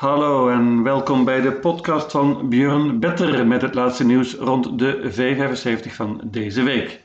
Hallo en welkom bij de podcast van Björn Better met het laatste nieuws rond de V75 van deze week.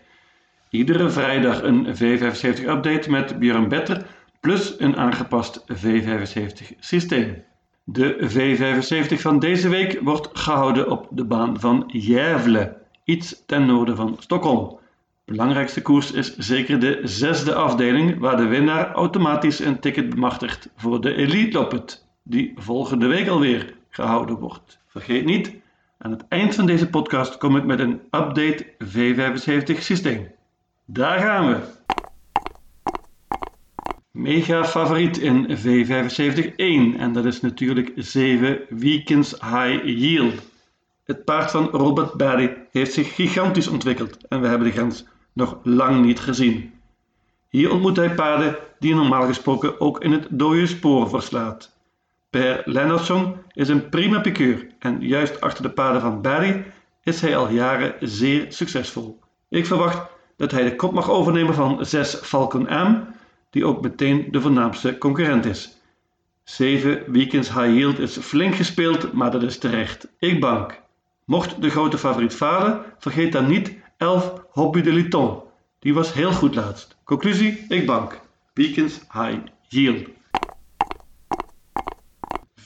Iedere vrijdag een V75-update met Björn Better plus een aangepast V75-systeem. De V75 van deze week wordt gehouden op de baan van Gävle, iets ten noorden van Stockholm. Belangrijkste koers is zeker de zesde afdeling, waar de winnaar automatisch een ticket bemachtigt voor de Elite Loppet, die volgende week alweer gehouden wordt. Vergeet niet, aan het eind van deze podcast kom ik met een update V75 systeem. Daar gaan we! Mega favoriet in V75-1 en dat is natuurlijk 7 Weekends High Yield. Het paard van Robert Barry heeft zich gigantisch ontwikkeld en we hebben de grens nog lang niet gezien. Hier ontmoet hij paarden die normaal gesproken ook in het dode spoor verslaat. Per Lennartson is een prima piqueur en juist achter de paarden van Barry is hij al jaren zeer succesvol. Ik verwacht dat hij de kop mag overnemen van 6 Falcon M, die ook meteen de voornaamste concurrent is. 7 Weekends High Yield is flink gespeeld, maar dat is terecht. Ik bank. Mocht de grote favoriet falen, vergeet dan niet 11 Hobby de Liton. Die was heel goed laatst. Conclusie, ik bank. Weekends High Yield.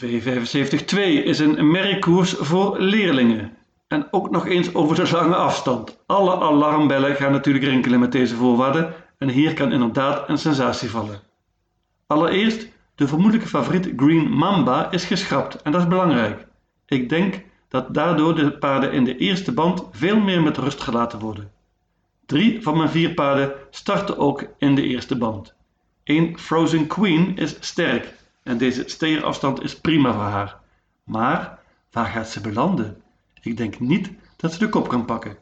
V75-2 is een merkkoers voor leerlingen. En ook nog eens over de lange afstand. Alle alarmbellen gaan natuurlijk rinkelen met deze voorwaarden en hier kan inderdaad een sensatie vallen. Allereerst, de vermoedelijke favoriet Green Mamba is geschrapt en dat is belangrijk. Ik denk dat daardoor de paarden in de eerste band veel meer met rust gelaten worden. Drie van mijn vier paarden starten ook in de eerste band. Eén Frozen Queen is sterk en deze steerafstand is prima voor haar. Maar waar gaat ze belanden? Ik denk niet dat ze de kop kan pakken.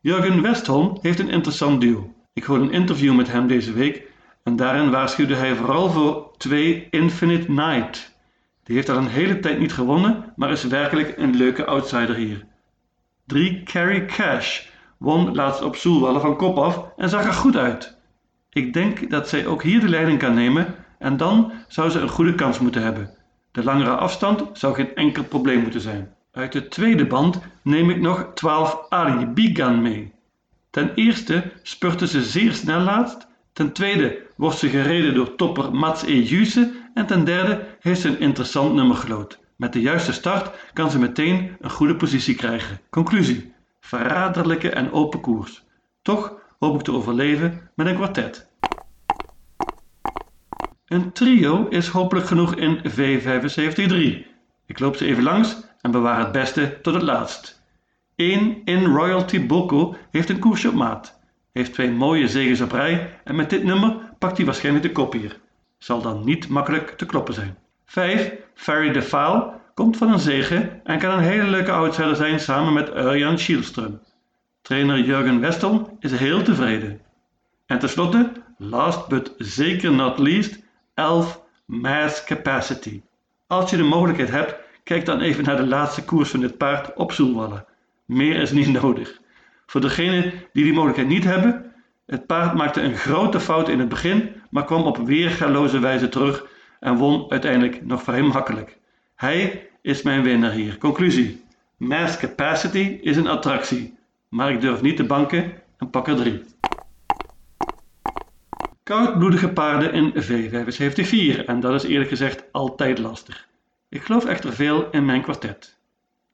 Jurgen Westholm heeft een interessant duo. Ik hoorde een interview met hem deze week en daarin waarschuwde hij vooral voor 2 Infinite Night. Die heeft al een hele tijd niet gewonnen, maar is werkelijk een leuke outsider hier. 3 Carry Cash won laatst op Soelwallen van kop af en zag er goed uit. Ik denk dat zij ook hier de leiding kan nemen en dan zou ze een goede kans moeten hebben. De langere afstand zou geen enkel probleem moeten zijn. Uit de tweede band neem ik nog 12 Ali Bigan mee. Ten eerste spurte ze zeer snel laatst, ten tweede wordt ze gereden door topper Mats E. Juse en ten derde heeft ze een interessant nummer gelood. Met de juiste start kan ze meteen een goede positie krijgen. Conclusie: verraderlijke en open koers. Toch hoop ik te overleven met een kwartet. Een trio is hopelijk genoeg in V75-3. Ik loop ze even langs en bewaar het beste tot het laatst. 1 in Royalty Boko heeft een koersje op maat. Heeft twee mooie zegens op rij en met dit nummer pakt hij waarschijnlijk de kop hier. Zal dan niet makkelijk te kloppen zijn. 5. Ferry de Faal komt van een zege en kan een hele leuke outsider zijn samen met Urjan Schielström. Trainer Jurgen Westel is heel tevreden. En tenslotte, last but zeker not least, 11 Mass Capacity. Als je de mogelijkheid hebt, kijk dan even naar de laatste koers van dit paard op Soelwallen. Meer is niet nodig. Voor degenen die die mogelijkheid niet hebben, het paard maakte een grote fout in het begin, maar kwam op weergaloze wijze terug en won uiteindelijk nog vrij makkelijk. Hij is mijn winnaar hier. Conclusie. Mass Capacity is een attractie, maar ik durf niet te banken en pak er drie. Koudbloedige paarden in V75-4 en dat is eerlijk gezegd altijd lastig. Ik geloof echter veel in mijn kwartet.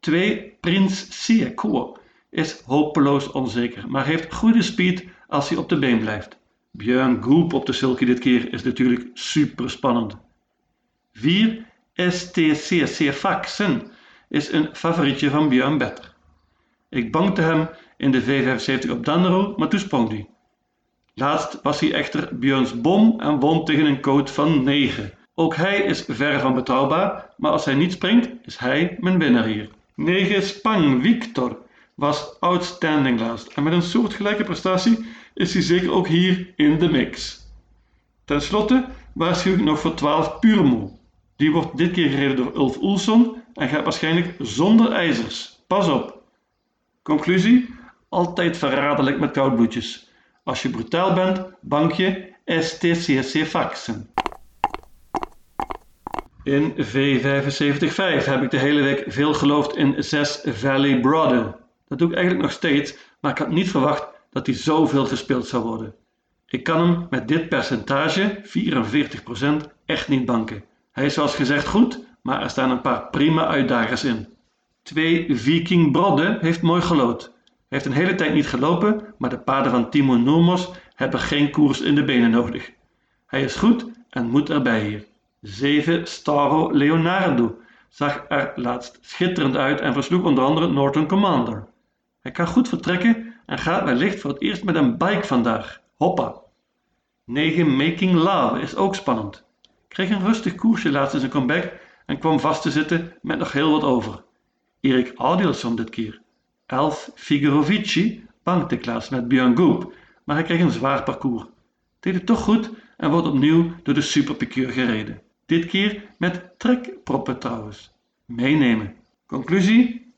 2. Prins Sieko is hopeloos onzeker, maar heeft goede speed als hij op de been blijft. Björn Goop op de sulky dit keer is natuurlijk super spannend. 4. STCC Faxen is een favorietje van Björn Better. Ik bankte hem in de V75 op Danro, maar toen sprong hij. Laatst was hij echter Björns bom en won tegen een code van 9. Ook hij is ver van betrouwbaar, maar als hij niet springt, is hij mijn winnaar hier. 9 Spang Victor was outstanding laatst en met een soortgelijke prestatie is hij zeker ook hier in de mix. Ten slotte waarschuw ik nog voor 12 Purmo. Die wordt dit keer gereden door Ulf Oelson en gaat waarschijnlijk zonder ijzers. Pas op. Conclusie: altijd verraderlijk met koudbloedjes. Als je brutaal bent, bank je STCC faxen. In V75-5 heb ik de hele week veel geloofd in 6 Valley Brother. Dat doe ik eigenlijk nog steeds, maar ik had niet verwacht dat hij zoveel gespeeld zou worden. Ik kan hem met dit percentage, 44%, echt niet banken. Hij is zoals gezegd goed, maar er staan een paar prima uitdagers in. 2 Viking Brodde heeft mooi gelood. Hij heeft een hele tijd niet gelopen, maar de paarden van Timo Nomos hebben geen koers in de benen nodig. Hij is goed en moet erbij hier. 7 Staro Leonardo zag er laatst schitterend uit en versloeg onder andere Norton Commander. Hij kan goed vertrekken en gaat wellicht voor het eerst met een bike vandaag. Hoppa! 9 Making Love is ook spannend. Kreeg een rustig koersje laatst in zijn comeback en kwam vast te zitten met nog heel wat over. Erik Audielson dit keer. 11 Figurovici bankte Klaas met Björn Goop, maar hij kreeg een zwaar parcours. Deed het toch goed en wordt opnieuw door de superpiqueur gereden. Dit keer met trekproppen trouwens. Meenemen. Conclusie?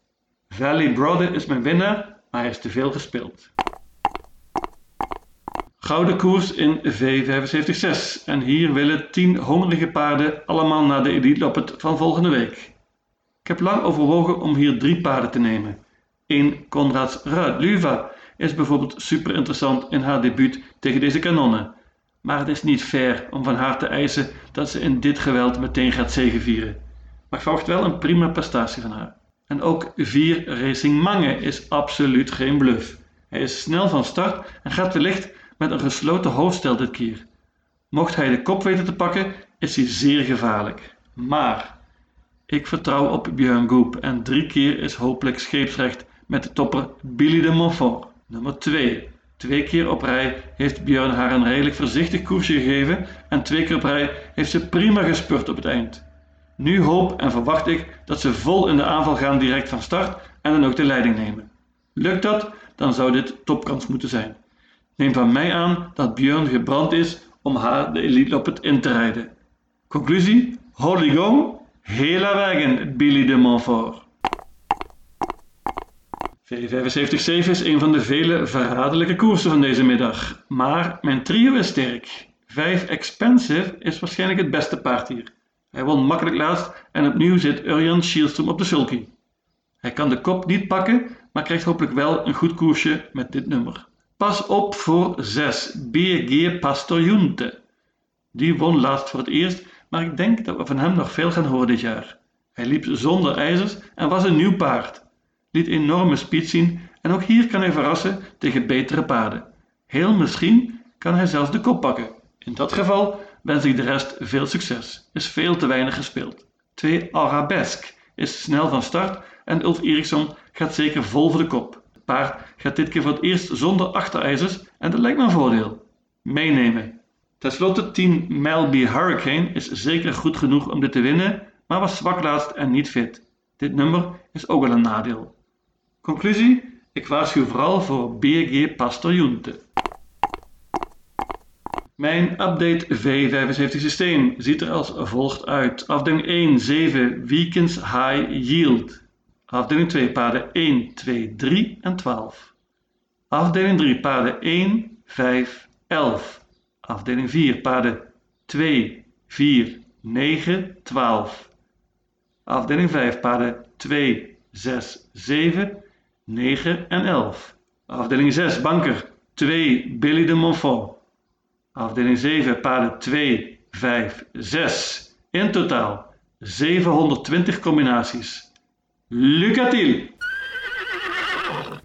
Valley Brother is mijn winnaar, maar hij is te veel gespeeld. Gouden koers in V75-6 en hier willen 10 hongerige paarden allemaal naar de Elite van volgende week. Ik heb lang overwogen om hier drie paarden te nemen. 1 Konrads Ruidluva is bijvoorbeeld super interessant in haar debuut tegen deze kanonnen. Maar het is niet fair om van haar te eisen dat ze in dit geweld meteen gaat zegevieren. Maar verwacht wel een prima prestatie van haar. En ook 4 Racing Mange is absoluut geen bluff. Hij is snel van start en gaat wellicht met een gesloten hoofdstel dit keer. Mocht hij de kop weten te pakken, is hij zeer gevaarlijk. Maar ik vertrouw op Björn Goop en drie keer is hopelijk scheepsrecht met de topper Billy de Montfort. Nummer 2. Twee keer op rij heeft Björn haar een redelijk voorzichtig koersje gegeven en twee keer op rij heeft ze prima gespurt op het eind. Nu hoop en verwacht ik dat ze vol in de aanval gaan direct van start en dan ook de leiding nemen. Lukt dat, dan zou dit topkans moeten zijn. Neem van mij aan dat Björn gebrand is om haar de elite op het in te rijden. Conclusie? Holy Go, hela wagen Billy de Montfort. V75-7 is een van de vele verraderlijke koersen van deze middag, maar mijn trio is sterk. 5 Expensive is waarschijnlijk het beste paard hier. Hij won makkelijk laatst en opnieuw zit Urjan Schielström op de sulky. Hij kan de kop niet pakken, maar krijgt hopelijk wel een goed koersje met dit nummer. Pas op voor 6 BG Pastor Die won laatst voor het eerst, maar ik denk dat we van hem nog veel gaan horen dit jaar. Hij liep zonder ijzers en was een nieuw paard. Liet enorme speed zien en ook hier kan hij verrassen tegen betere paarden. Heel misschien kan hij zelfs de kop pakken. In dat geval wens ik de rest veel succes. Is veel te weinig gespeeld. 2 Arabesque is snel van start en Ulf Eriksson gaat zeker vol voor de kop. Het paard gaat dit keer voor het eerst zonder achterijzers en dat lijkt me een voordeel. Meenemen. Ten slotte 10 Melby Hurricane is zeker goed genoeg om dit te winnen, maar was zwak laatst en niet fit. Dit nummer is ook wel een nadeel. Conclusie? Ik waarschuw vooral voor BG Pastorjunte. Mijn update V75 systeem ziet er als volgt uit. Afdeling 1 7 Weekends High Yield. Afdeling 2 paarden 1, 2, 3 en 12. Afdeling 3 paarden 1, 5, 11. Afdeling 4 paarden 2, 4, 9, 12. Afdeling 5 paarden 2, 6, 7, 9 en 11. Afdeling 6 banker 2 Billy de Montfort. Afdeling 7 paarden 2, 5, 6. In totaal 720 combinaties. Lucatil!